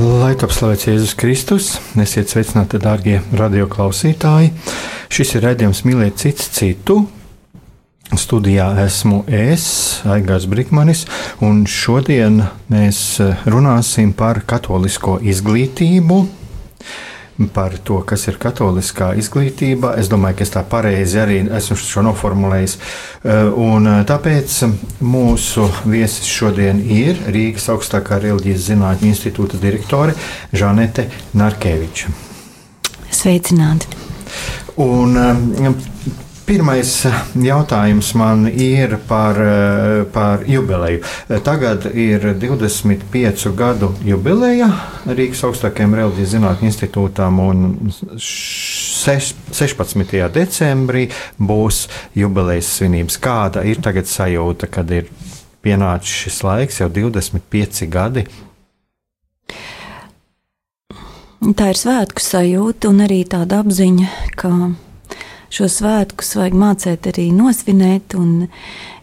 Lai top slavēts Jēzus Kristus, esiet sveicināti, darbie radioklausītāji! Šis ir raidījums Mīlēt cits citu. Studijā esmu es, Aigars Brīsmanis, un šodien mēs runāsim par katolisko izglītību, par to, kas ir katoliskā izglītība. Es domāju, ka es tā pareizi arī esmu šo noformulējis. Un tāpēc mūsu viesis šodien ir Rīgas augstākā reliģijas zinātņu institūta direktore Žanete Narkeviča. Sveicināti! Un, um, Pirmais jautājums man ir par, uh, par jubileju. Tagad ir 25 gadu jubileja Rīgas augstākajam reliģijas zinātņu institūtam, un 16. decembrī būs jubilejas svinības. Kāda ir tagad sajūta, kad ir pienācis šis laiks, jau 25 gadi? Tā ir svētku sajūta un arī tāda apziņa, ka šo svētkus vajag mācīt arī nosvinēt.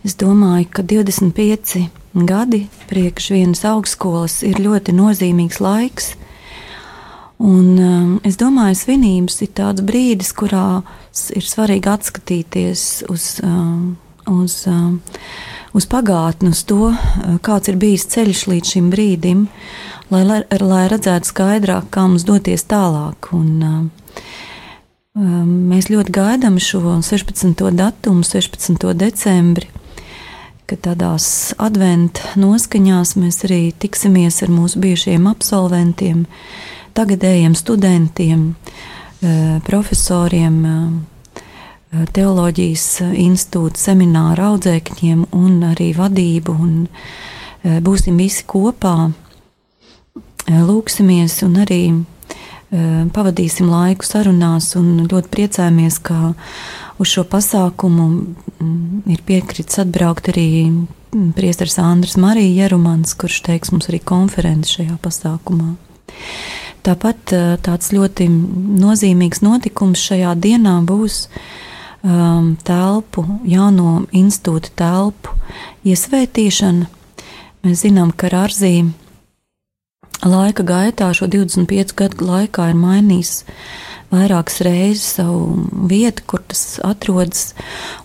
Es domāju, ka 25 gadi priekš vienas augstskolas ir ļoti nozīmīgs laiks. Un, um, es domāju, svinības ir tāds brīdis, kurā ir svarīgi atskatīties uz, um, uz, um, uz pagātni, uz to, uh, kāds ir bijis ceļš līdz šim brīdim. Lai, lai, redzētu skaidrāk, kā mums doties tālāk. Un, mēs ļoti gaidām šo 16. datumu, 16. decembri, kad tādās adventu noskaņās mēs arī tiksimies ar mūsu bijušajiem absolventiem, tagadējiem studentiem, uh, profesoriem. Uh, teoloģijas institūta semināra audzēkņiem un arī vadību. Un, būsim visi kopā lūksimies un arī pavadīsim laiku sarunās. Ļoti priecājamies, ka uz šo pasākumu ir piekritis atbraukt arī Priesteris Andris Marija Jerumans, kurš teiks mums arī konferenci šajā pasākumā. Tāpat tāds ļoti nozīmīgs notikums šajā dienā būs um, telpu, jauno institūta telpu iesvētīšana. Mēs zinām, ka Rāzīna laika gaitā, šo 25 gadu laikā, ir mainījis vairākas reizes savu vietu, kur tas atrodas.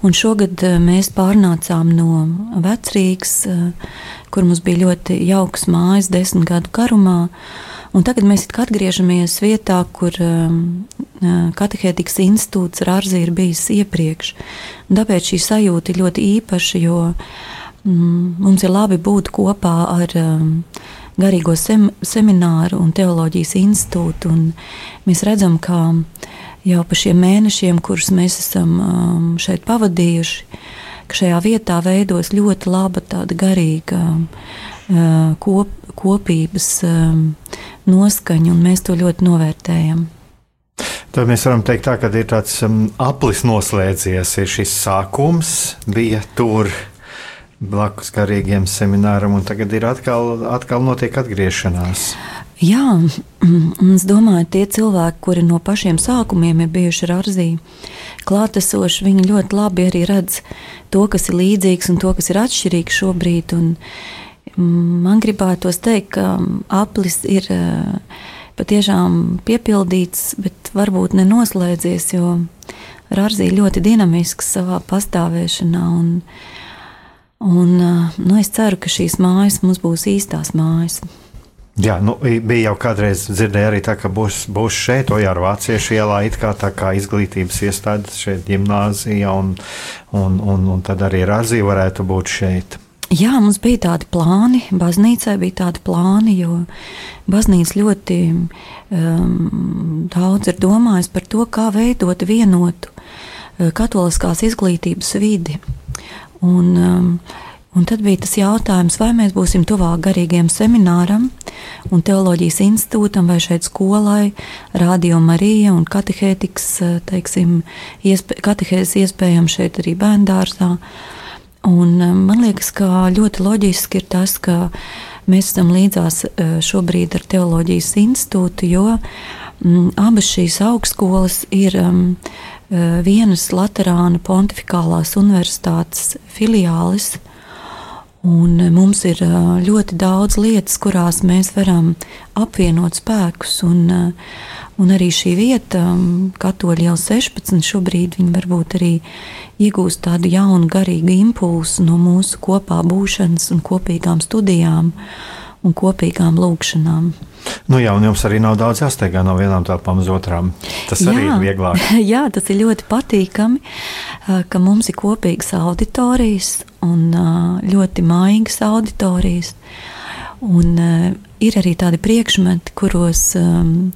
Un šogad eh, mēs pārnācām no vecrīgas, eh, kur mums bija ļoti jauks mājas desmit gadu garumā. Un tagad mēs atgriežamies vietā, kur um, katehētikas institūts ar Arzi ir bijis iepriekš. Un tāpēc šī sajūta ir ļoti īpaša, jo mm, mums ir labi būt kopā ar um, garīgo sem, semināru un teoloģijas institūtu. Un mēs redzam, ka jau pa šiem mēnešiem, kurus mēs esam um, šeit pavadījuši, ka šajā vietā veidos ļoti laba tāda garīga uh, kop, kopības um, noskaņa, un mēs to ļoti novērtējam. Tad mēs varam teikt, tā, ka ir tāds um, aplis noslēdzies, ir šis sākums, bija tur blakus garīgiem semināram, un tagad ir atkal, atkal notiek atgriešanās. Jā, es domāju, tie cilvēki, kuri no pašiem sākumiem ir bijuši ar Arzī, klātesoši, viņi ļoti labi arī redz to, kas ir līdzīgs un to, kas ir atšķirīgs šobrīd. Un man gribētos teikt, ka aplis ir eh, patiešām piepildīts, bet varbūt nenoslēdzies, jo Rārzī ļoti dinamisks savā pastāvēšanā. Un, Un, nu, es ceru, ka šīs mājas mums būs īstās mājas. Jā, nu, bija jau kādreiz dzirdēju arī tā, ka būs, būs šeit, Ojāra Vāciešu ielā, it kā tā kā izglītības iestādes šeit ģimnāzija, un, un, un, un tad arī Razija varētu būt šeit. Jā, mums bija tādi plāni, baznīcai bija tādi plāni, jo baznīca ļoti um, daudz ir domājis par to, kā veidot vienotu katoliskās izglītības vidi. Un, um, Un tad bija tas jautājums, vai mēs būsim tuvāk garīgiem semināram un teoloģijas institūtam, vai šeit skolai, radio Marija un katehētikas, teiksim, iespē, katehēs iespējams šeit arī bērndārzā. Un man liekas, ka ļoti loģiski ir tas, ka mēs esam līdzās šobrīd ar teoloģijas institūtu, jo m, abas šīs augstskolas ir um, vienas Laterāna pontificālās universitātes filiālis. Un e, mums ir e, ļoti daudz lietas, kurās mēs varam apvienot spēkus. Un, un arī šī vieta, Katoļa jau 16, šobrīd viņi varbūt arī iegūst tādu jaunu garīgu impulsu no mūsu kopā būšanas un kopīgām studijām un kopīgām lūgšanām. Nu jā, un jums arī nav daudz jāsteigā no vienām telpām uz otrām. Tas jā, arī ir vieglāk. Jā, tas ir ļoti patīkami, ka mums ir kopīgas auditorijas un ļoti maigas auditorijas. Un ir arī tādi priekšmeti, kuros um,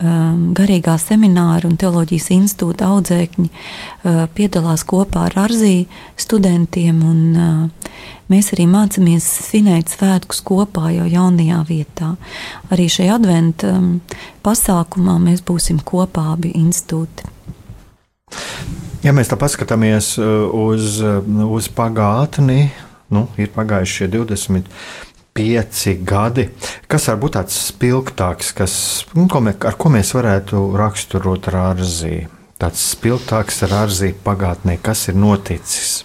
um, garīgā semināra un teoloģijas institūta audzēkņi uh, piedalās kopā ar Arziju studentiem. Un, uh, mēs arī mācāmies svinēt svētkus kopā jau jaunajā vietā. Arī šajā adventa um, pasākumā mēs būsim kopā abi institūti. Ja mēs tā paskatāmies uz, uz pagātni, nu, ir pagājuši šie 20 pieci gadi. Kas var būt tāds spilgtāks, kas, ko mē, ar ko mēs varētu raksturot rārzī? Tāds spilgtāks rārzī pagātnē, kas ir noticis?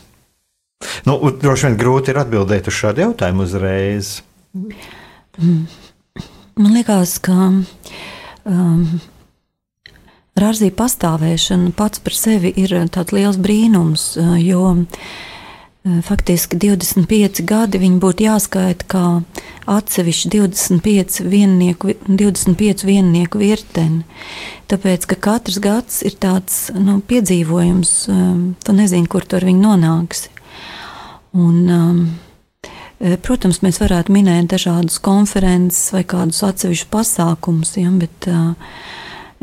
Nu, droši vien grūti ir atbildēt uz šādu jautājumu uzreiz. Man liekas, ka um, rārzī pastāvēšana pats par sevi ir tāds liels brīnums, jo uh, faktiski 25 gadi viņi būtu jāskaita kā atsevišķi 25 viennieku, 25 viennieku virteni. Tāpēc, ka katrs gads ir tāds nu, piedzīvojums, um, tu nezini, kur tur viņi nonāks. Un, um, protams, mēs varētu minēt dažādus konferences vai kādus atsevišķus pasākumus, ja, bet uh,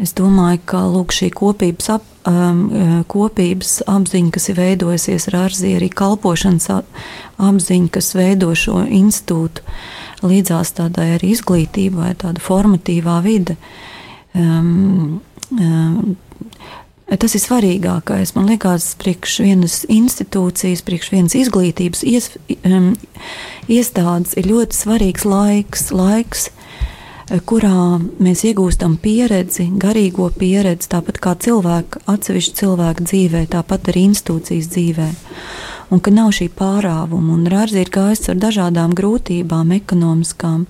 Es domāju, ka lūk, šī kopības, ap, um, uh, kopības apziņa, kas ir veidojusies ar Arziju, arī kalpošanas apziņa, kas veido šo institūtu, līdzās tādai arī izglītībai, tāda formatīvā vide. Um, um, Tas ir svarīgākais. Man liekas, priekš vienas institūcijas, priekš vienas izglītības ies, um, iestādes ir ļoti svarīgs laiks, laiks kurā mēs iegūstam pieredzi, garīgo pieredzi, tāpat kā cilvēku, atsevišķu cilvēku dzīvē, tāpat arī institūcijas dzīvē. Un ka nav šī pārāvuma, un Rārzi ir gājis ar dažādām grūtībām, ekonomiskām,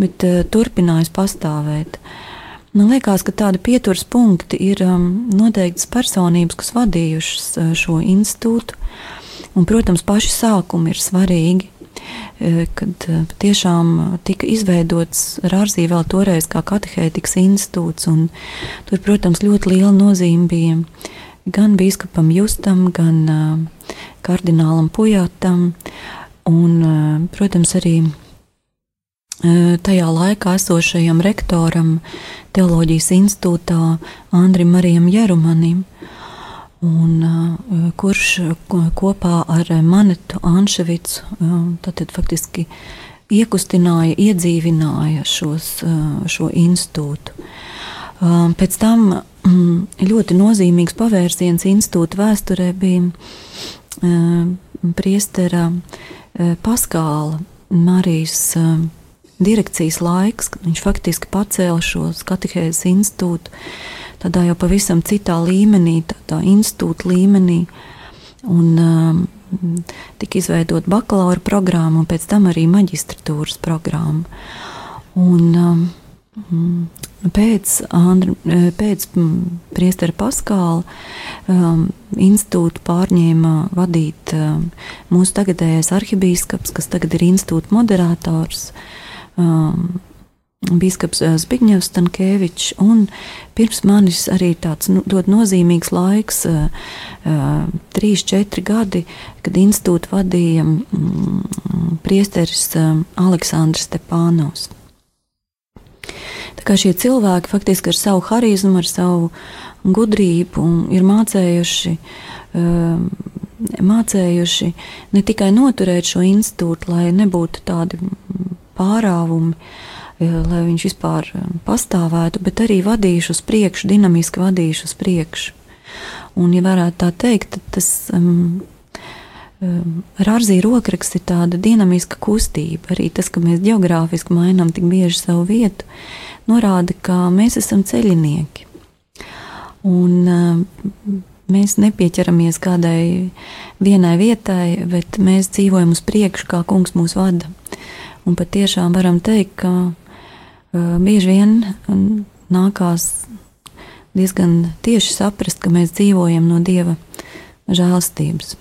bet uh, turpinājis pastāvēt. Man liekas, ka tādi pieturas punkti ir um, noteiktas personības, kas vadījušas uh, šo institūtu, un, protams, paši sākumi ir svarīgi. E, kad e, tiešām tika izveidots Rārzī vēl toreiz kā katehētikas institūts. Tur, protams, ļoti liela nozīme bija gan biskupam Justam, gan uh, kardinālam Pujatam, un, protams, arī tajā laikā esošajam rektoram Teoloģijas institūtā Andrim Marijam Jerumanim. Un, uh, kurš kopā ar Manetu Anševicu uh, tad, faktiski iekustināja, iedzīvināja šos, šo institūtu. Pēc tam um, ļoti nozīmīgs pavērsiens institūta vēsturē bija priestera Paskāla Marijas direkcijas laiks, kad viņš faktiski pacēla šo katehēzes institūtu tādā jau pavisam citā līmenī, tādā institūta līmenī. Un, um, tika izveidota bakalaura programma un pēc tam arī maģistratūras programma. Un, um, pēc, Andra, pēc Priestera Paskāla um, institūtu pārņēma vadīt um, mūsu tagadējais arhibīskaps, kas tagad ir institūta moderators. Um, Bīskaps Zbigņevs Stankēvičs, un pirms manis arī tāds nu, ļoti nozīmīgs laiks, trīs, četri gadi, kad institūtu vadīja mm, priesteris Aleksandrs Stepānos. Tā kā šie cilvēki faktiski ar savu harizmu, ar savu gudrību ir mācējuši, mācējuši ne tikai noturēt šo institūtu, lai nebūtu tādi pārāvumi, lai viņš vispār pastāvētu, bet arī vadījuši uz priekšu, dinamiski vadījuši uz priekšu. Un, ja varētu tā teikt, tad tas um, um, rārzī rokraksts ir tāda dinamiska kustība. Arī tas, ka mēs geogrāfiski mainām tik bieži savu vietu, norāda, ka mēs esam ceļinieki. Un, um, mēs nepieķeramies kādai vienai vietai, bet mēs dzīvojam uz priekšu, kā kungs mūs vada. Un patiešām varam teikt, ka uh, bieži vien nākās diezgan tieši saprast, ka mēs dzīvojam no Dieva žēlstības.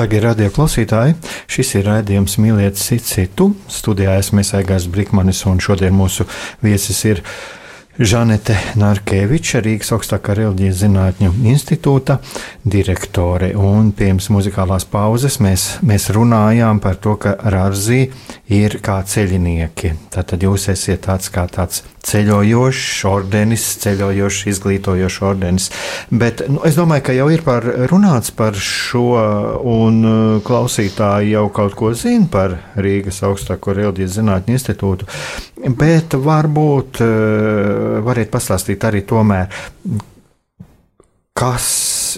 Darbie radioklausītāji, šis ir raidījums Mīliet citu. Studijā esmu Aigars Brīsmanis, un šodien mūsu viesis ir Žanete Narkeviča, Rīgas augstākā reliģijas zinātņu institūta direktore. Un pirms muzikālās pauzes mēs, mēs runājām par to, ka Rārzī ir kā ceļinieki. Tātad jūs esat tāds kā tāds ceļojošs ordenis, ceļojošs, izglītojošs ordenis. Bet nu, es domāju, ka jau ir par, runāts par šo, un uh, klausītāji jau kaut ko zina par Rīgas augstāko reliģijas zinātņu institūtu. Bet varbūt uh, variet pastāstīt arī tomēr, kas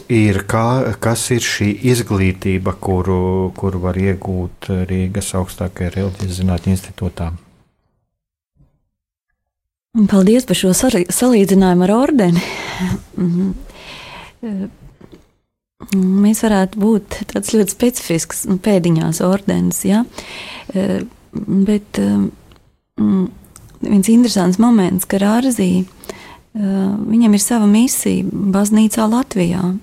ir, kā, kas ir šī izglītība, kuru, kuru var iegūt Rīgas augstākajā reliģijas zinātņu institūtā. Paldies par šo salīdzinājumu ar ordeni. Mhm. Mēs varētu būt tāds ļoti specifisks nu, pēdiņās ordenis, ja? bet mm, viens interesants moments, ka Rārzī viņam ir sava misija baznīcā Latvijā.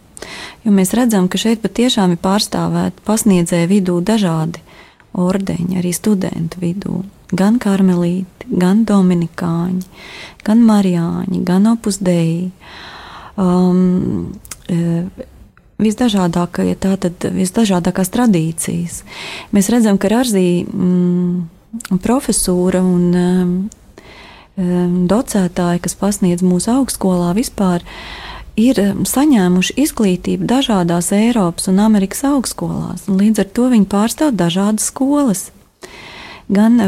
Jo mēs redzam, ka šeit patiešām ir pārstāvēti pasniedzēju vidū dažādi ordeņi, arī studentu vidū gan karmelīti, gan dominikāņi, gan marijāņi, gan opusdeji. Um, e, visdažādākie, tātad visdažādākās tradīcijas. Mēs redzam, ka Arzī mm, profesūra un um, docētāji, kas pasniedz mūsu augstskolā vispār, ir saņēmuši izglītību dažādās Eiropas un Amerikas augstskolās, un līdz ar to viņi pārstāv dažādas skolas gan,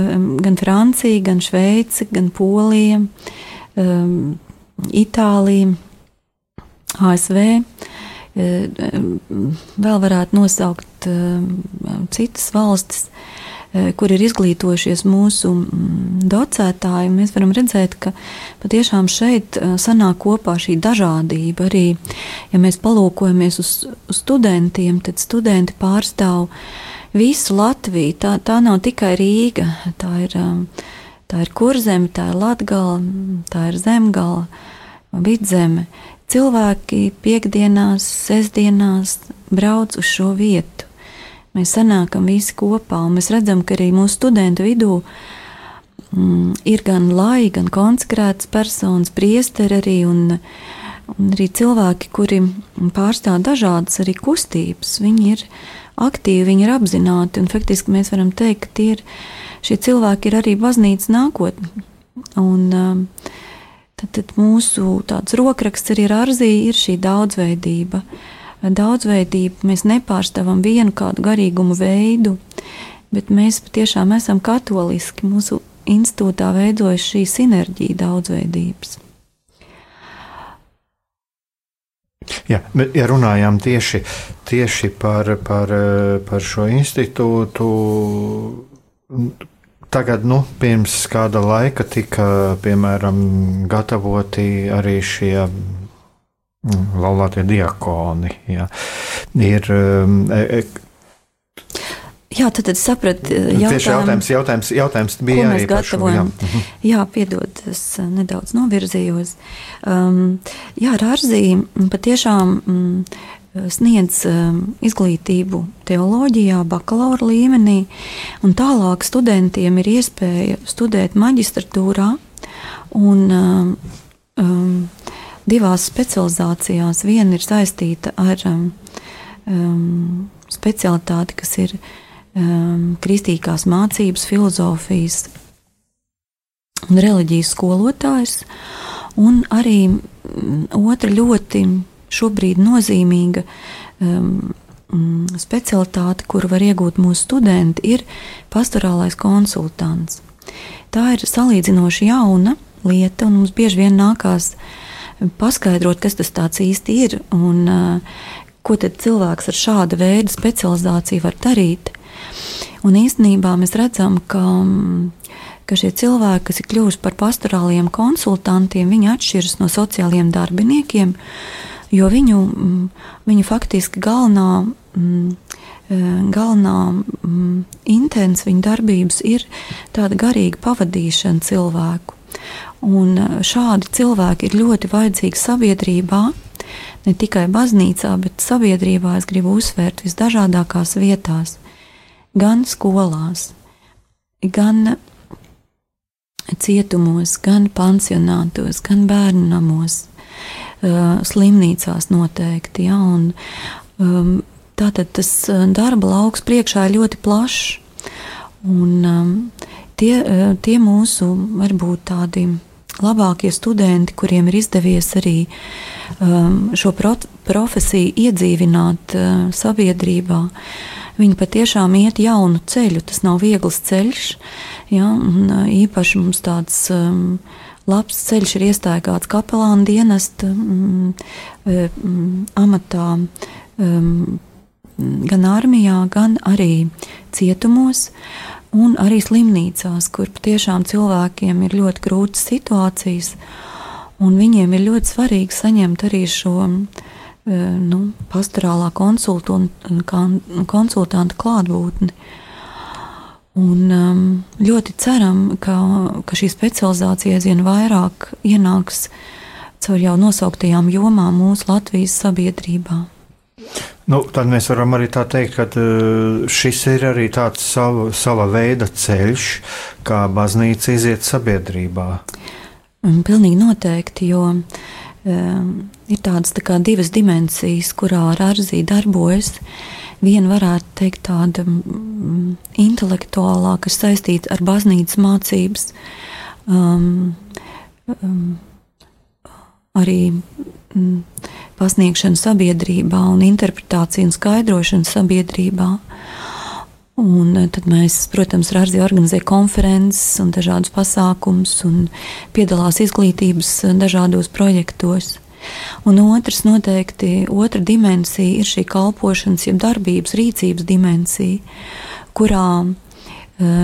gan Francija, gan Šveice, gan Polija, um, Itālija, ASV. Vēl varētu nosaukt citas valstis, kur ir izglītojušies mūsu docētāji. Mēs varam redzēt, ka patiešām šeit sanāk kopā šī dažādība. Arī, ja mēs palūkojamies uz, uz studentiem, tad studenti pārstāv uh, visu Latviju. Tā, tā nav tikai Rīga, tā ir, um, tā ir kurzeme, tā ir latgala, tā ir zemgala, vidzeme. Cilvēki piekdienās, sestdienās brauc uz šo vietu. Mēs sanākam visi kopā, un mēs redzam, ka arī mūsu studentu vidū mm, ir gan lai, gan konsekrētas personas, priesteri arī, un, un arī cilvēki, kuri pārstāv dažādas arī kustības. Viņi ir aktīvi, viņi ir apzināti. Faktiski mēs varam teikt, ka ir, šie cilvēki ir arī baznīcas nākotne. Un, um, tad, tad mūsu rokraksts arī ar Arziju ir šī daudzveidība. Daudzveidība mēs nepārstāvam vienu kādu garīgumu veidu, bet mēs patiešām esam katoliski. Mūsu institūtā veidojas šī sinerģija daudzveidības. Jā, bet, ja runājām tieši, tieši par, par, par šo institūtu, tagad, nu, pirms kāda laika tika, piemēram, gatavoti arī šie mm, laulātie diakoni. Jā. Ir, e, e, Jā, tad, tad sapratu, jautājumu, tieši jautājums, jautājums, jautājums bija arī par šo. Jā, mhm. jā piedod, es uh, nedaudz novirzījos. Um, jā, Rārzī patiešām um, sniedz um, izglītību teoloģijā, bakalaura līmenī, un tālāk studentiem ir iespēja studēt maģistratūrā un um, um, divās specializācijās. Viena ir saistīta ar um, specialitāti, kas ir um, kristīgās mācības, filozofijas un reliģijas skolotājs, un arī um, otra ļoti šobrīd nozīmīga um, specialitāte, kuru var iegūt mūsu studenti, ir pastorālais konsultants. Tā ir salīdzinoši jauna lieta, un mums bieži vien nākās paskaidrot, kas tas īsti ir un uh, ko cilvēks ar šāda veida specializāciju var darīt. Un īstenībā mēs redzam, ka, ka šie cilvēki, kas ir kļuvuši par pastorāliem konsultantiem, viņi atšķiras no sociālajiem darbiniekiem, jo viņu, viņu faktiski galvenā, galvenā intence viņa darbības ir tāda garīga pavadīšana cilvēku. Un šādi cilvēki ir ļoti vajadzīgi sabiedrībā, ne tikai baznīcā, bet sabiedrībā es gribu uzsvērt visdažādākās vietās gan skolās, gan cietumos, gan pansionātos, gan bērnu namos, slimnīcās noteikti. Ja, un, um, tātad tas darba lauks priekšā ir ļoti plašs. Un, um, tie, tie mūsu varbūt tādi labākie studenti, kuriem ir izdevies arī um, šo profesiju iedzīvināt uh, sabiedrībā, viņi patiešām iet jaunu ceļu. Tas nav viegls ceļš. Ja, un, uh, īpaši mums tāds um, labs ceļš ir iestaigāts kapelāna dienesta um, um, amatā. Um, gan armijā, gan arī cietumos. Un arī slimnīcās, kur patiešām cilvēkiem ir ļoti grūtas situācijas, un viņiem ir ļoti svarīgi saņemt arī šo e, nu, pastorālā konsultanta klātbūtni. Un um, ļoti ceram, ka, ka šī specializācija aizvien vairāk ienāks caur jau nosauktajām jomām mūsu Latvijas sabiedrībā. Nu, tad mēs varam arī tā teikt, ka uh, šis ir arī tāds sava, sava veida ceļš, kā baznīca iziet sabiedrībā. Pilnīgi noteikti, jo um, ir tādas tā divas dimensijas, kurā Rāzī darbojas. Viena varētu teikt tāda mm, intelektuālā, kas saistīta ar baznīcas mācības, um, um, arī mm, pasniegšanu sabiedrībā un interpretāciju un skaidrošanu sabiedrībā. Un eh, tad mēs, protams, Rāzī organizē konferences un dažādus pasākumus un piedalās izglītības eh, dažādos projektos. Un otrs, noteikti, otra dimensija ir šī kalpošanas, jeb darbības, rīcības dimensija, kurā uh,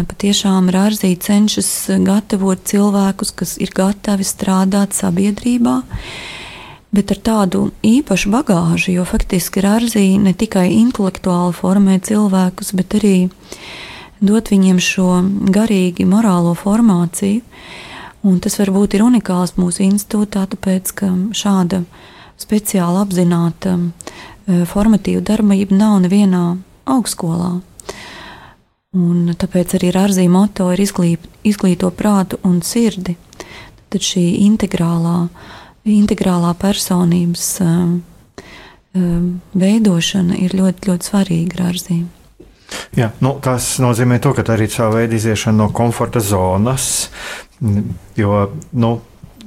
patiešām Rāzī cenšas gatavot cilvēkus, kas ir gatavi strādāt sabiedrībā, bet ar tādu īpašu bagāžu, jo faktiski Rāzija ne tikai intelektuāli formē cilvēkus, bet arī dot viņiem šo garīgi morālo formāciju. Un tas varbūt ir unikāls mūsu institūtā, tāpēc ka šāda speciāli apzināta e, formatīva darbība nav nevienā augstskolā. Un tāpēc arī Rāzija moto ir izglīt, izglīto prātu un sirdi. Tad šī integrālā uh, integrālā personības um, um, veidošana ir ļoti, ļoti svarīga rārzīme. Jā, nu, tas nozīmē to, ka tā ir tā veida iziešana no komforta zonas, jo nu,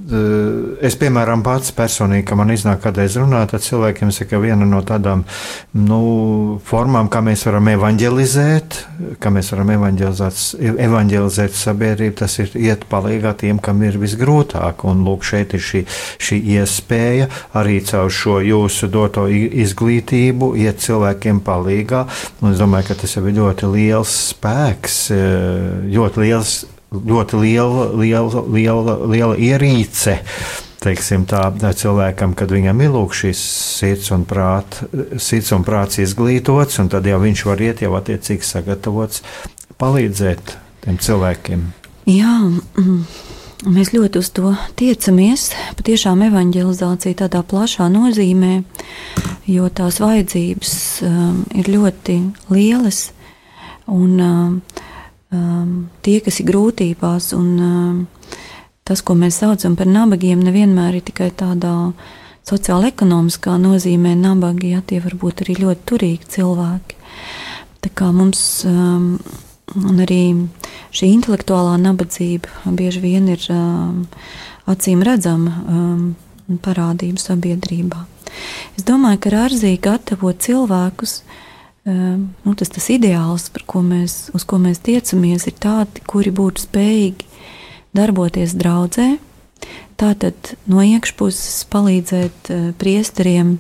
es, piemēram, pats personīgi, ka man iznāk kādreiz runāt ar cilvēkiem, saka, viena no tādām nu, formām, kā mēs varam evanģelizēt, kā mēs varam evanģelizēt, evanģelizēt sabiedrību, tas ir iet palīgā tiem, kam ir visgrūtāk. Un lūk, šeit ir šī, šī iespēja arī caur šo jūsu doto izglītību iet cilvēkiem palīgā. Un es domāju, ka tas jau ir ļoti liels spēks, eh, ļoti liels ļoti liela, liela, liela, liela ierīce. Teiksim, tā, cilvēkam, kad viņam ir šis sirds un, prāt, sirds un prāts izglītots, un tad jau viņš var iet jau attiecīgi sagatavots palīdzēt tiem cilvēkiem. Jā, mm, mēs ļoti uz to tiecamies. Patiešām evanģelizācija tādā plašā nozīmē, jo tās vajadzības um, ir ļoti lielas. Un, um, um, tie, kas ir grūtībās, un um, tas, ko mēs saucam par nabagiem, nevienmēr ir tikai tādā sociāla ekonomiskā nozīmē nabagi, ja tie var būt arī ļoti turīgi cilvēki. Tā kā mums um, arī šī intelektuālā nabadzība bieži vien ir um, acīm redzama um, parādība sabiedrībā. Es domāju, ka Rāzī gatavo cilvēkus, uh, nu, tas, tas ideāls, ko mēs, uz ko mēs tiecamies, ir tādi, kuri būtu spējīgi darboties draudzē. Tātad no iekšpuses palīdzēt uh, priesteriem,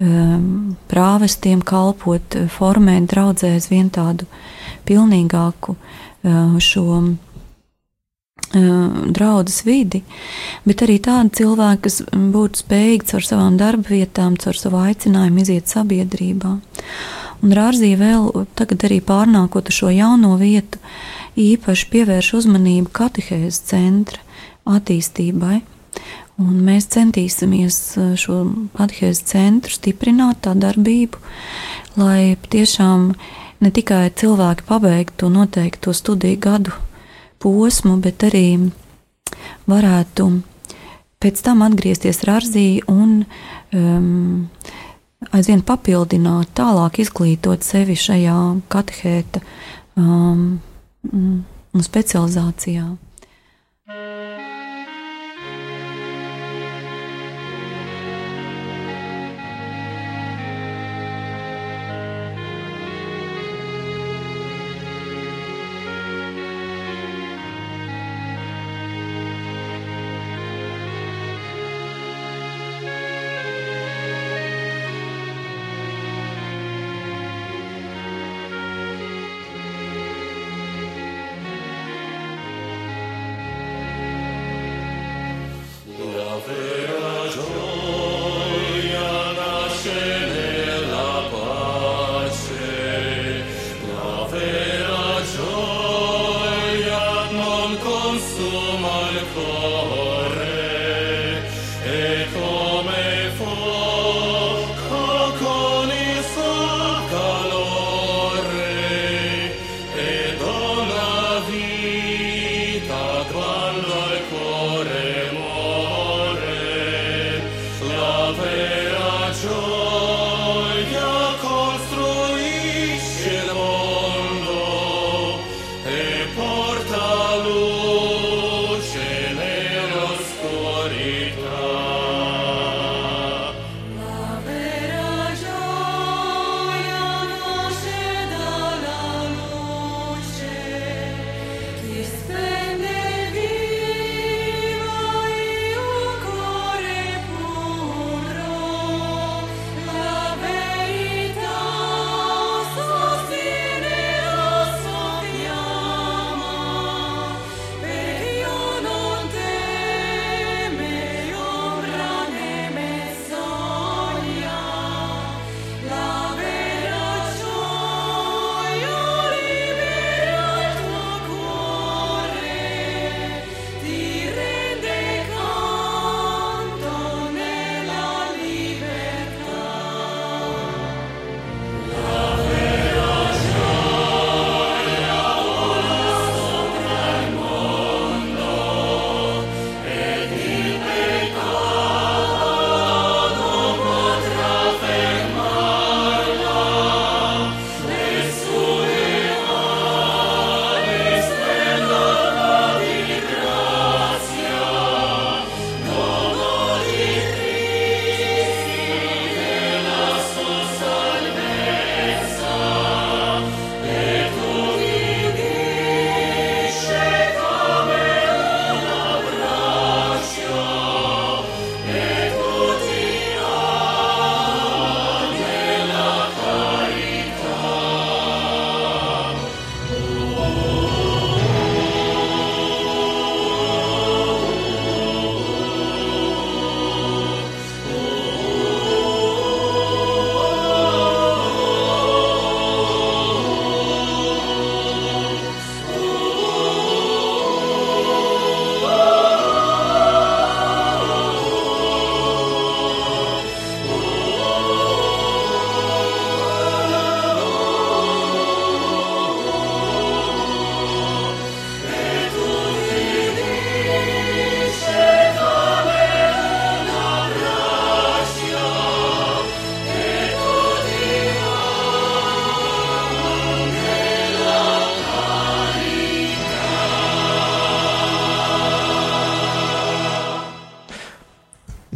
um, prāvestiem kalpot, uh, formēt draudzēs vien tādu pilnīgāku uh, šo draudzes vidi, bet arī tādi cilvēki, kas būtu spējīgi caur savām darba vietām, caur savu aicinājumu iziet sabiedrībā. Un Rāzija vēl tagad arī pārnākot uz šo jauno vietu, īpaši pievērš uzmanību katehēzes centra attīstībai. Un mēs centīsimies uh, šo katehēzes centru stiprināt tā darbību, lai tiešām ne tikai cilvēki pabeigtu to noteikto studiju gadu posmu, bet arī varētu pēc tam atgriezties Rāzī un um, aizvien papildināt, tālāk izglītot sevi šajā katehēta um, mm, specializācijā. despair.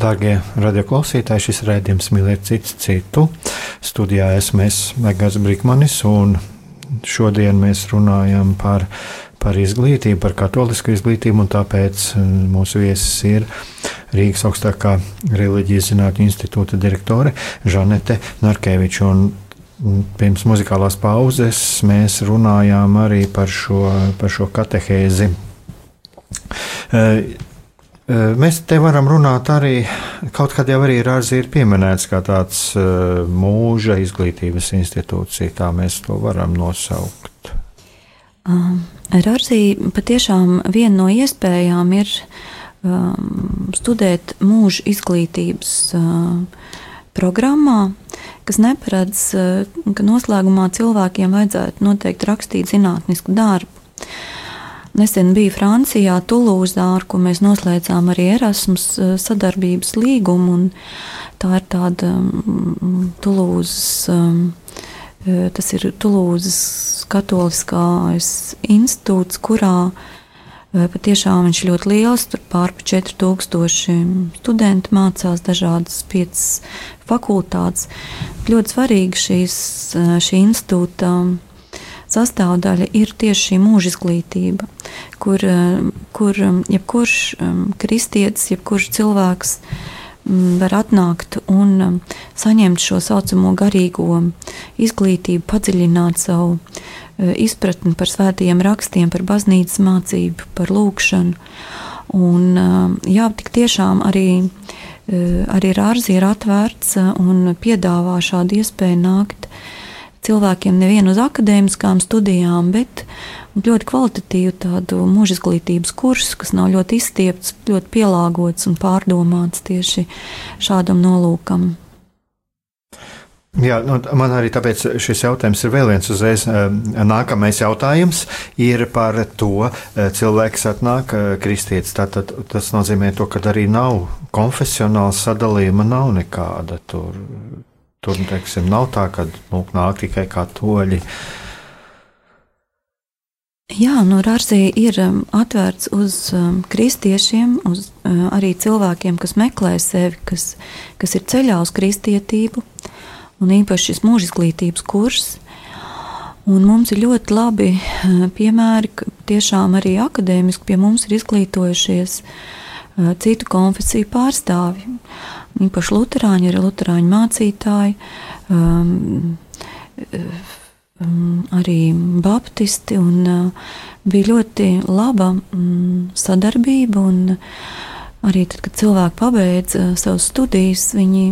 Darbie radioklausītāji, šis raidījums mīlēt citu citu. Studijā esmu es Megas Brīsmanis, un šodien mēs runājam par, par izglītību, par katolisku izglītību, un tāpēc eh, mūsu viesis ir Rīgas augstākā reliģijas zinātņu institūta direktore Žanete Narkeviča. Pirms muzikālās pauzes mēs runājām arī par šo, par šo katehēzi. Mēs te varam runāt arī, kaut kad jau arī Rāzī ir pieminēts kā tāds mūža izglītības institūcija, tā mēs to varam nosaukt. Um, Rāzī patiešām viena no iespējām ir um, studēt mūža izglītības uh, programmā, kas neparedz, ka noslēgumā cilvēkiem vajadzētu noteikti rakstīt zinātnisku darbu. Nesen biju Francijā, Tulūzā, ar ko mēs noslēdzām arī Erasmus eh, sadarbības līgumu. Tā ir tāda um, Tulūzas, um, tas ir Tulūzas katoliskais institūts, kurā patiešām viņš ļoti liels, tur pārpa 4000 studenti mācās dažādas piecas fakultātes. Ļoti svarīgi šīs, šī institūta sastāvdaļa ir tieši šī mūža izglītība, kur, eh, kur um, jebkurš um, kristietis, jebkurš cilvēks mm, var atnākt un saņemt šo saucamo garīgo izglītību, padziļināt savu eh, izpratni par svētajiem rakstiem, par baznīcas mācību, par lūgšanu. Un, jā, tik tiešām arī, eh, arī Rārzi ir atvērts un piedāvā šādu iespēju nākt uh, cilvēkiem nevienu uz akadēmiskām studijām, bet ļoti kvalitatīvu tādu mūža izglītības kursu, kas nav ļoti izstiepts, ļoti pielāgots un pārdomāts tieši šādam nolūkam. Jā, nu, man arī tāpēc šis jautājums ir vēl viens uzreiz. Eh, nākamais jautājums ir par to, eh, cilvēks atnāk eh, kristietis. Tātad tas nozīmē to, ka arī nav konfesionāla sadalījuma, nav nekāda tur Tur teiksim, nav tā, ka nu, nāk tikai kā toļi. Jā, nu, Rāzī ir um, atvērts uz um, kristiešiem, uz uh, arī cilvēkiem, kas meklē sevi, kas, kas ir ceļā uz kristietību, un īpaši šis mūža izglītības kurs. Un mums ir ļoti labi uh, piemēri, ka tiešām arī akadēmiski pie mums ir izglītojušies uh, citu konfesiju pārstāvji īpaši Lutāņi, arī Lutāņu mācītāji, um, um, arī Baptisti. Un, uh, bija ļoti laba um, sadarbība. Un, arī tad, kad cilvēki pabeidza uh, savas studijas, viņi,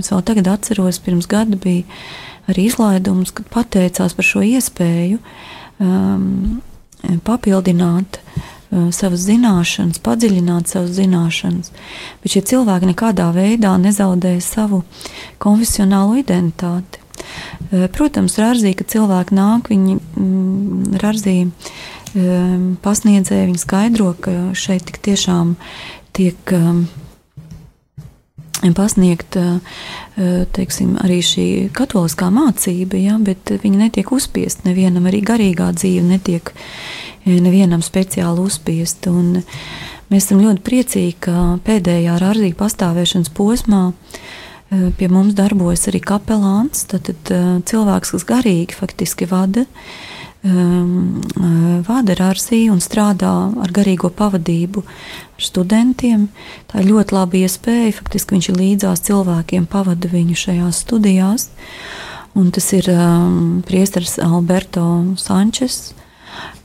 es vēl tagad atceros, pirms gada bija arī izlaidums, kad pateicās par šo iespēju um, papildināt Uh, savas zināšanas, padziļināt savas zināšanas, bet šie cilvēki nekādā veidā nezaudēja savu konfesionālo identitāti. Uh, protams, Rāzī, kad cilvēki nāk, viņi mm, Rāzī um, pasniedzēja, viņi skaidro, ka šeit tik tiešām tiek um, pasniegt uh, teiksim, arī šī katoliskā mācība, ja, bet viņa netiek uzspiesta nevienam, arī garīgā dzīve netiek nevienam speciāli uzspiest. Un mēs esam ļoti priecīgi, ka pēdējā rārdīga pastāvēšanas posmā eh, pie mums darbojas arī kapelāns, tad, tad eh, cilvēks, kas garīgi faktiski vada. Um, vada rārsī un strādā ar garīgo pavadību ar studentiem. Tā ir ļoti laba iespēja. Faktiski viņš ir līdzās cilvēkiem, pavada viņu šajās studijās. Un tas ir um, priesteris Alberto Sančes,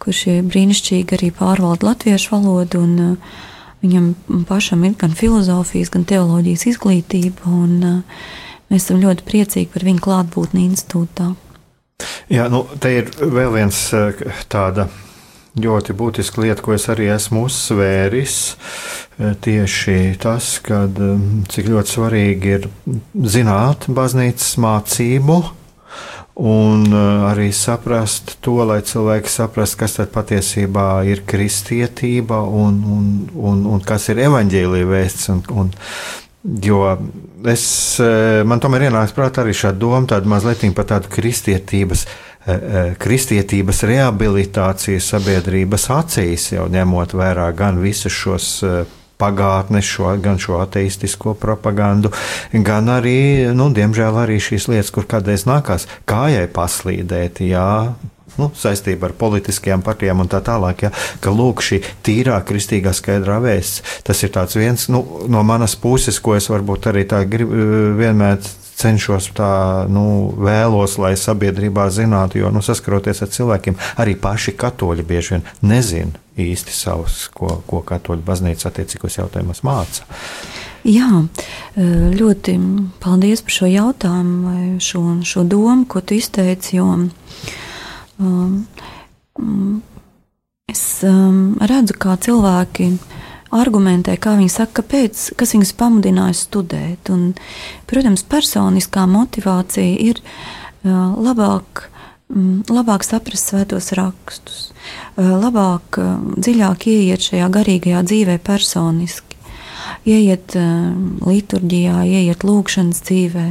kurš brīnišķīgi arī pārvalda latviešu valodu. Un, uh, Viņam pašam ir gan filozofijas, gan teoloģijas izglītība, un uh, mēs esam ļoti priecīgi par viņa klātbūtni institūtā. Jā, nu, te ir vēl viens uh, tāda ļoti būtiska lieta, ko es arī esmu uzsvēris. Tieši tas, kad, um, cik ļoti svarīgi ir zināt baznīcas mācību, un uh, arī saprast to, lai cilvēki saprastu, kas tad patiesībā ir kristietība un, un, un, un kas ir evaņģēlīja vēsts. Un, un, jo es, uh, man tomēr ienāca prātā arī šāda doma, tāda mazliet par tādu kristietības. Uh, kristietības rehabilitācija sabiedrības acīs, jau ņemot vērā gan visus šos pagātnes, šo, gan šo ateistisko propagandu, gan arī, nu, diemžēl, arī šīs lietas, kur kādreiz nākās kājai paslīdēt, jā, nu, saistība ar politiskajām partijām un tā tālāk. Ja, ka lūk, šī tīrā kristīgā skaidrā vēsts, tas ir viens nu, no manas puses, ko es varbūt arī tā grib, vienmēr cenšos tā, nu, vēlos, lai sabiedrībā zinātu, jo, nu, saskaroties ar cilvēkiem, arī paši katoļi bieži vien nezina īsti savus, ko, ko katoļu baznīca attiecīgos jautājumos māca. Jā, ļoti paldies par šo jautājumu šo, šo domu, ko tu izteici, jo um, es um, redzu, kā cilvēki argumentē, kā viņi saka, kāpēc, kas viņus pamudināja studēt. Un, protams, personiskā motivācija ir uh, labāk, um, labāk saprast svētos rakstus, uh, labāk, uh, dziļāk ieiet šajā garīgajā dzīvē personiski, ieiet uh, liturģijā, ieiet lūkšanas dzīvē.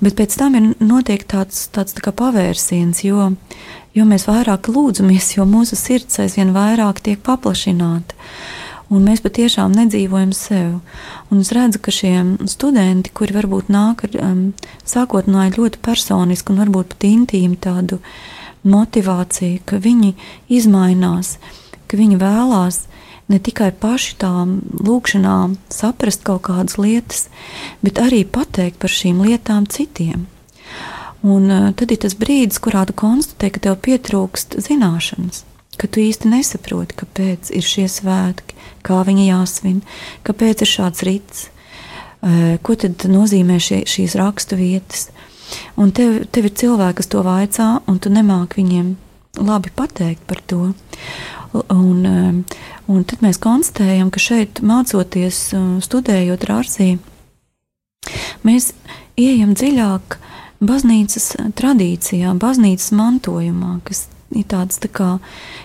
Bet pēc tam ir notiek tāds, tāds tā pavērsiens, jo, jo mēs vairāk lūdzamies, jo mūsu sirds aizvien vairāk tiek paplašināta un mēs patiešām nedzīvojam sev. Un es redzu, ka šie studenti, kuri varbūt nāk ar um, sākotnēji ļoti personisku un varbūt pat intīmu tādu motivāciju, ka viņi izmainās, ka viņi vēlās ne tikai paši tām lūkšanām saprast kaut kādas lietas, bet arī pateikt par šīm lietām citiem. Un uh, tad ir tas brīdis, kurā tu konstatē, ka tev pietrūkst zināšanas ka tu īsti nesaproti, kāpēc ir šie svētki, kā viņi jāsvin, kāpēc ir šāds rīts, ko tad nozīmē šie, šīs rakstu vietas. Un tev, tev ir cilvēki, kas to vaicā, un tu nemāki viņiem labi pateikt par to. Un, un tad mēs konstatējam, ka šeit mācoties, studējot rārsī, mēs ieejam dziļāk baznīcas tradīcijā, baznīcas mantojumā, kas ir tādas tā kā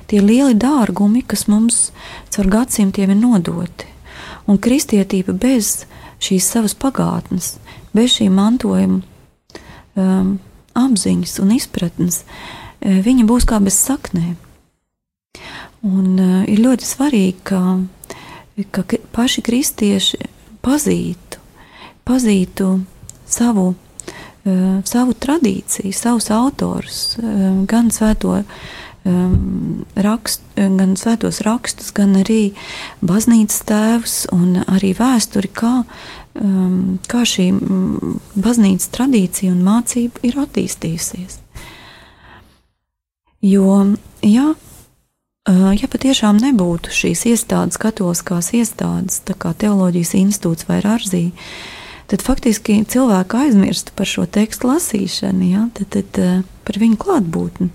tie lieli dārgumi, kas mums caur gadsimtiem ir nodoti. Un kristietība bez šīs savas pagātnes, bez šī mantojuma um, apziņas un izpratnes, uh, viņa būs kā bez saknēm. Un uh, ir ļoti svarīgi, ka, ka paši kristieši pazītu, pazītu savu savu tradīciju, savus autorus, uh, gan svēto um, rakst, gan svētos rakstus, gan arī baznīcas tēvus un arī vēsturi, kā, kā šī baznīcas tradīcija un mācība ir attīstījusies. Jo, ja, ja patiešām nebūtu šīs iestādes, katoliskās iestādes, tā kā teoloģijas institūts vai arzī, tad faktiski cilvēki aizmirst par šo tekstu lasīšanu, ja? tad, tad eh, par viņu klātbūtni.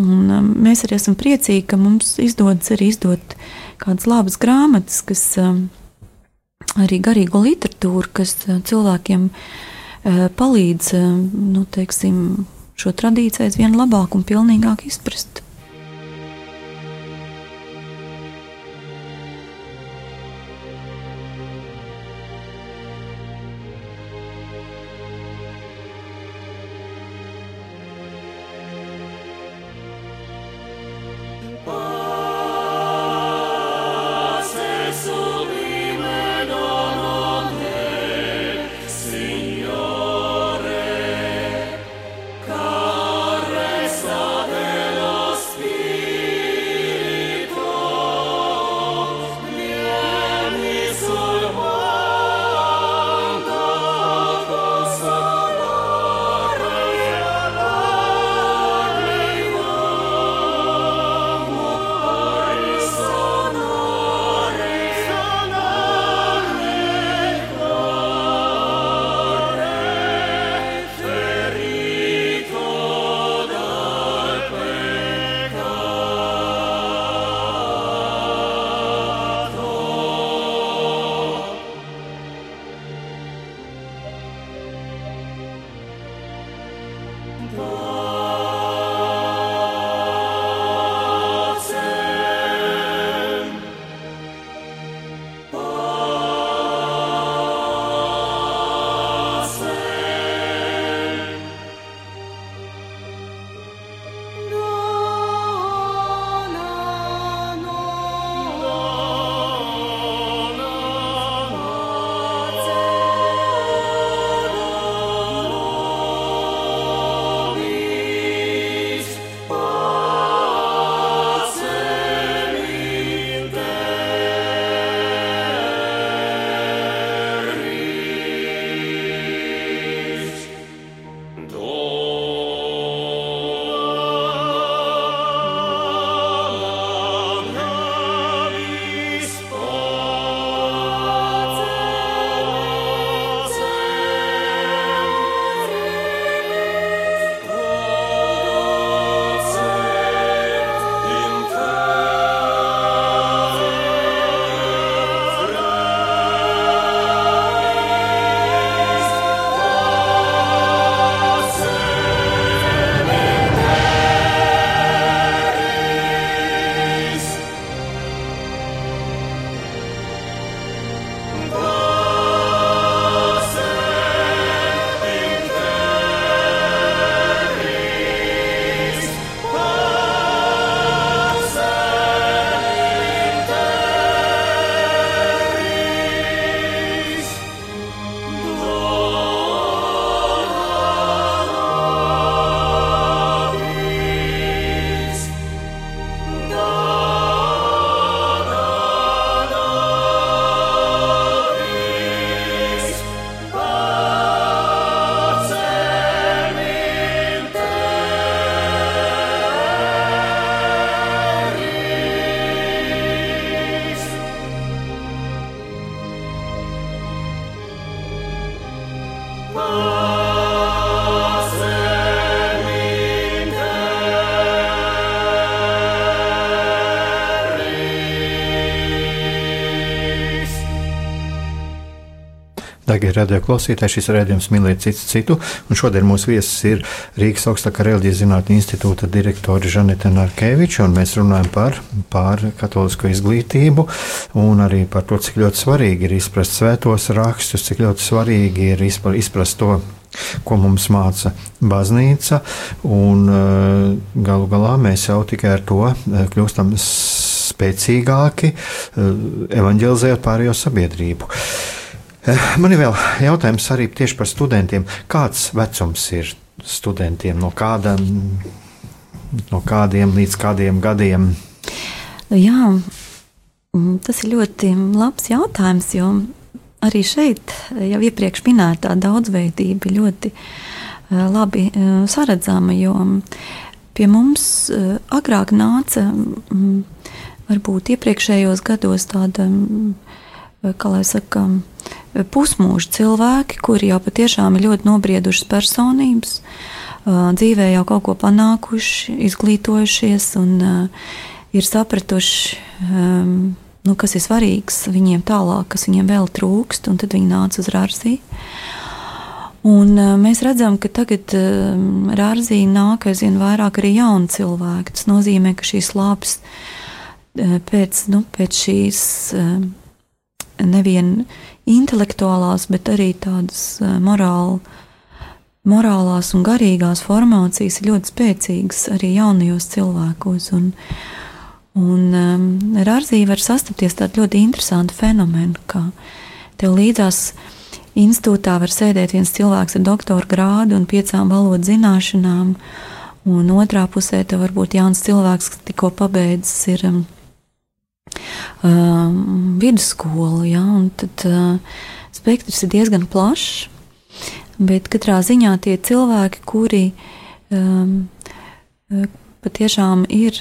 Un um, mēs arī esam priecīgi, ka mums izdodas arī izdot kādas labas grāmatas, kas um, arī garīgo literatūru, kas uh, cilvēkiem uh, palīdz um, nu, teiksim, šo tradīciju aizvien labāk un pilnīgāk izprast. Sveiki, radio klausītāji! Šis redzējums mīlēt citu citu. Un šodien mūsu viesis ir Rīgas augstākā reliģijas zinātņu institūta direktore Žaneta Narkeviča. Mēs runājam par, par katolisko izglītību un arī par to, cik ļoti svarīgi ir izprast svētos rakstus, cik ļoti svarīgi ir izprast to, ko mums māca baznīca. Un, eh, galu galā mēs jau tikai ar to eh, kļūstam spēcīgāki, eh, evanģelizējot pārējo sabiedrību. Man ir vēl jautājums arī tieši par studentiem. Kāds vecums ir studentiem? No, kāda, no kādiem līdz kādiem gadiem? Jā, mm, tas ir ļoti labs jautājums, jo arī šeit jau iepriekš minētā daudzveidība ļoti eh, labi eh, saredzama, jo pie mums eh, agrāk nāca mm, varbūt iepriekšējos gados tāda, mm, kā lai saka, pusmūža cilvēki, kuri jau patiešām ir ļoti nobriedušas personības, dzīvē jau kaut ko panākuši, izglītojušies un ir sapratuši nu, kas ir svarīgs viņiem tālāk, kas viņiem vēl trūkst, un tad viņi nāca uz Rāzī. Un, mēs redzam, ka tagad Rāzī nāk aizvien vairāk arī jaunu cilvēku. Tas nozīmē, ka šīs lāpes uh, pēc, nu, pēc šīs nevien intelektuālās, bet arī tādas morāla, morālās un garīgās formācijas ir ļoti spēcīgas arī jaunajos cilvēkos. Un, Un um, ar Arziju var sastapties tādu ļoti interesantu fenomenu, ka tev līdzās institūtā var sēdēt viens cilvēks ar doktora grādu un piecām valodu zināšanām, un otrā pusē tev var būt jauns cilvēks, kas tikko pabeidzis ir um, um, vidusskolu, ja, tad uh, spektrs ir diezgan plašs, bet katrā ziņā tie cilvēki, kuri um, uh, patiešām ir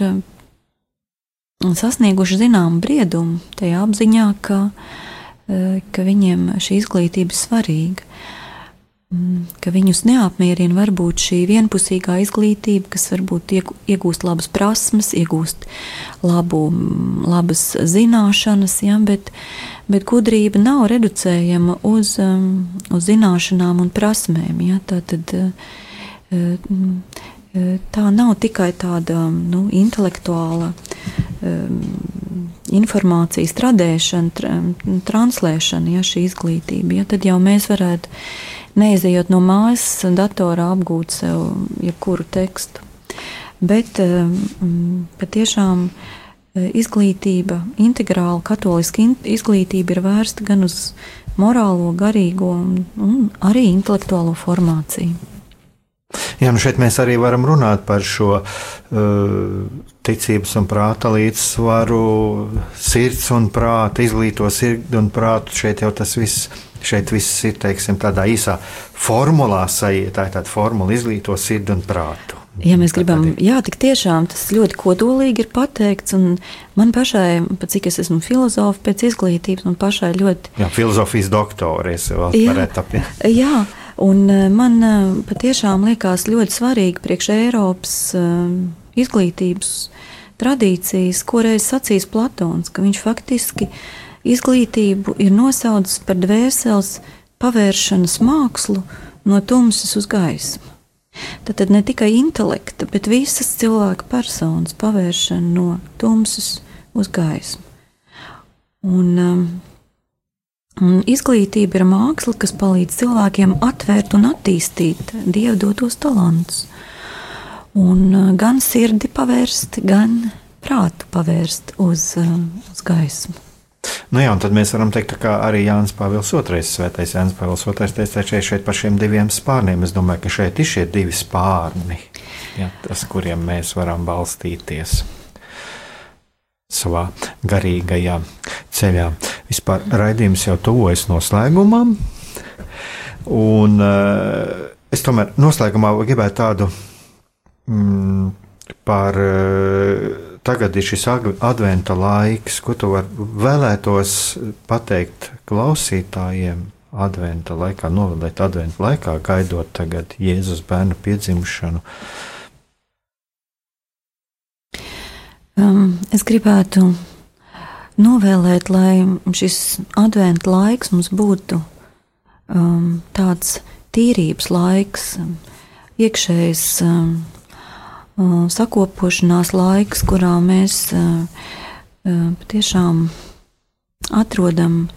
sasnieguši zināmu briedumu, tajā apziņā, ka, e, ka viņiem šī izglītība ir svarīga. Mm, ka viņus neapmierina varbūt šī vienpusīgā izglītība, kas varbūt iegūst labas prasmes, iegūst labu, labas zināšanas, ja, bet, bet gudrība nav reducējama uz, mm, uz zināšanām un prasmēm. Ja, tā, tad, e, e, tā nav tikai tāda nu, intelektuāla um, informācijas tradēšana, tra, translēšana, ja šī izglītība, ja, tad jau mēs varētu neizejot no mājas, datorā apgūt sev jebkuru tekstu. Bet um, patiešām uh, izglītība, integrāla katoliska izglītība ir vērsta gan uz morālo, garīgo un arī intelektuālo formāciju. Jā, nu šeit mēs arī varam runāt par šo uh, ticības un prāta līdzsvaru, sirds un prāta, izglīto sirdi un prātu. Šeit jau tas viss, šeit viss ir teiksim, tādā īsā formulā, tā ir tāda formula, izglīto sirdi un prātu. Ja mēs gribam, jā, tik tiešām tas ļoti kodolīgi ir pateikts. Man pašai, cik es esmu filozofa pēc izglītības, man pašai ļoti. Jā, filozofijas doktore, es vēl varētu apvienot. Jā, Un eh, man eh, patiešām liekas ļoti svarīgi priekš Eiropas eh, izglītības tradīcijas, ko reiz sacīs Platons, ka viņš faktiski izglītību ir nosaucis par dvēseles pavēršanas mākslu no tumsas uz gaismu. Tad ne tikai intelekta, bet visas cilvēka personas pavēršana no tumsas uz gaismu. Un, um, Un izglītība ir māksla, kas palīdz cilvēkiem atvērt un attīstīt dievu dotos talantus. Un uh, gan sirdi pavērst, gan prātu pavērst uz, uh, uz gaismu. Nu jā, tad mēs varam teikt, ka arī Jānis Pāvils II, Svētais Jānis Pāvils II, teica, ka šeit par šiem diviem spārniem. Es domāju, ka šeit ir šie divi spārni, ja, tas, kuriem mēs varam balstīties savā garīgajā ceļā. Vispār raidījums jau tuvojas noslēgumam, un uh, es tomēr noslēgumā gribētu tādu mm, par. Uh, tagad ir šis adventa laiks, ko tu vēlētos pateikt klausītājiem adventa laikā, novēlēt adventa laikā, gaidot tagad Jēzus bērnu piedzimšanu. Um, es gribētu novēlēt, lai šis adventa laiks mums būtu um, tāds tīrības laiks, iekšējs um, sakopošanās laiks, kurā mēs uh, uh, patiešām atrodam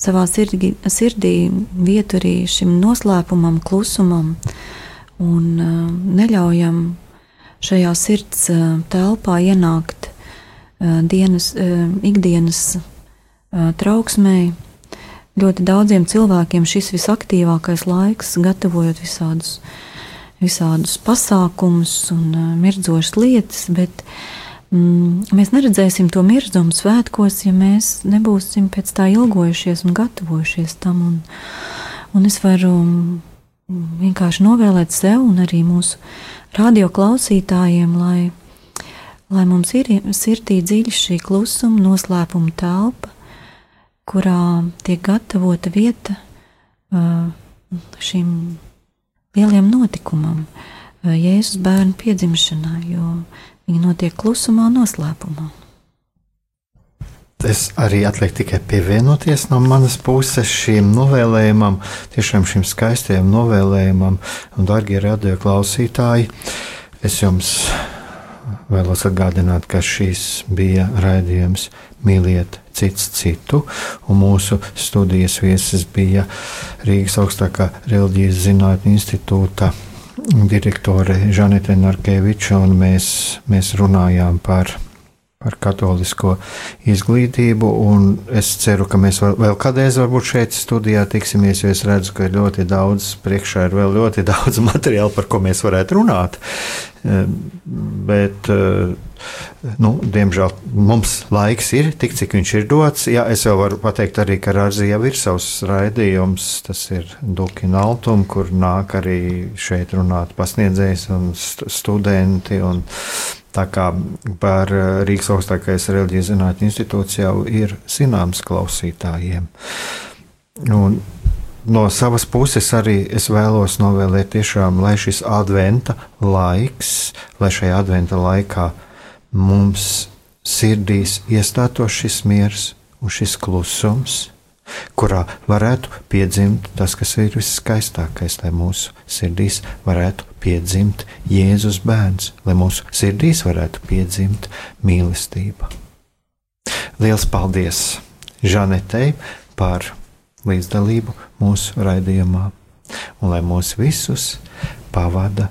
savā sirdī, sirdī vietu arī šim noslēpumam, klusumam un uh, neļaujam šajā sirds uh, telpā ienākt uh, dienas, uh, ikdienas uh, trauksmei. Ļoti daudziem cilvēkiem šis visaktīvākais laiks, gatavojot visādus, visādus pasākumus un uh, mirdzošas lietas, bet mm, mēs neredzēsim to mirdzumu svētkos, ja mēs nebūsim pēc tā ilgojušies un gatavojušies tam. Un, un es varu vienkārši novēlēt sev un arī mūsu radioklausītājiem, lai, lai mums ir sirdī dziļi šī klusuma, noslēpuma telpa, kurā tiek gatavota vieta šim lieliem notikumam, Jēzus bērnu piedzimšanai, jo viņi notiek klusumā, noslēpumā. Es arī atlieku tikai pievienoties no manas puses šim novēlējumam, tiešām šim skaistajam novēlējumam, un, darbie radio klausītāji, es jums vēlos atgādināt, ka šis bija raidījums Mīliet cits citu, un mūsu studijas viesis bija Rīgas augstākā reliģijas zinātņu institūta direktore Žanete Narkeviča, un mēs, mēs runājām par par katolisko izglītību. Es ceru, ka mēs vēl, vēl kādreiz, šeit studijā tiksimies, jo es redzu, ka ir ļoti daudz, priekšā ir vēl ļoti daudz materiāla, par ko mēs varētu runāt. Ehm, bet, eh, nu, diemžēl mums laiks ir tik, cik viņš ir dots. Jā, es jau varu pateikt arī, ka Rāzija ir savs raidījums, tas ir Dukina Altum, kur nāk arī šeit runāt pasniedzējs un studenti. Un, Tā kā par eh, Rīgas augstākais reliģijas zinātņu institūts jau ir zināms klausītājiem. Un no savas puses arī es vēlos novēlēt tiešām, lai šis adventa laiks, lai šajā adventa laikā mums sirdīs iestātos šis miers un šis klusums kurā varētu piedzimt tas, kas ir viskaistākais, lai mūsu sirdīs varētu piedzimt Jēzus bērns, lai mūsu sirdīs varētu piedzimt mīlestība. Liels paldies Žanetei par līdzdalību mūsu raidījumā, un lai mūs visus pavada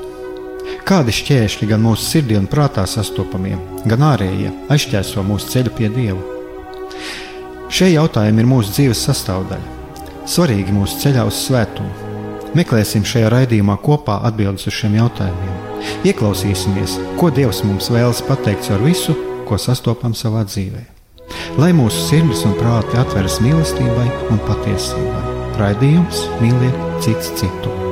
Kādi šķēršļi gan mūsu sirdī un prātā sastopamie, gan ārējie aizķēso mūsu ceļu pie Dieva? Šie jautājumi ir mūsu dzīves sastāvdaļa, svarīgi mūsu ceļā uz svētumu. Meklēsim šajā raidījumā kopā atbildes uz šiem jautājumiem. Ieklausīsimies, ko Dievs mums vēlas pateikt ar visu, ko sastopam savā dzīvē. Lai mūsu sirds un prāti atveras mīlestībai un patiesībai. Raidījums mīliet cits citu.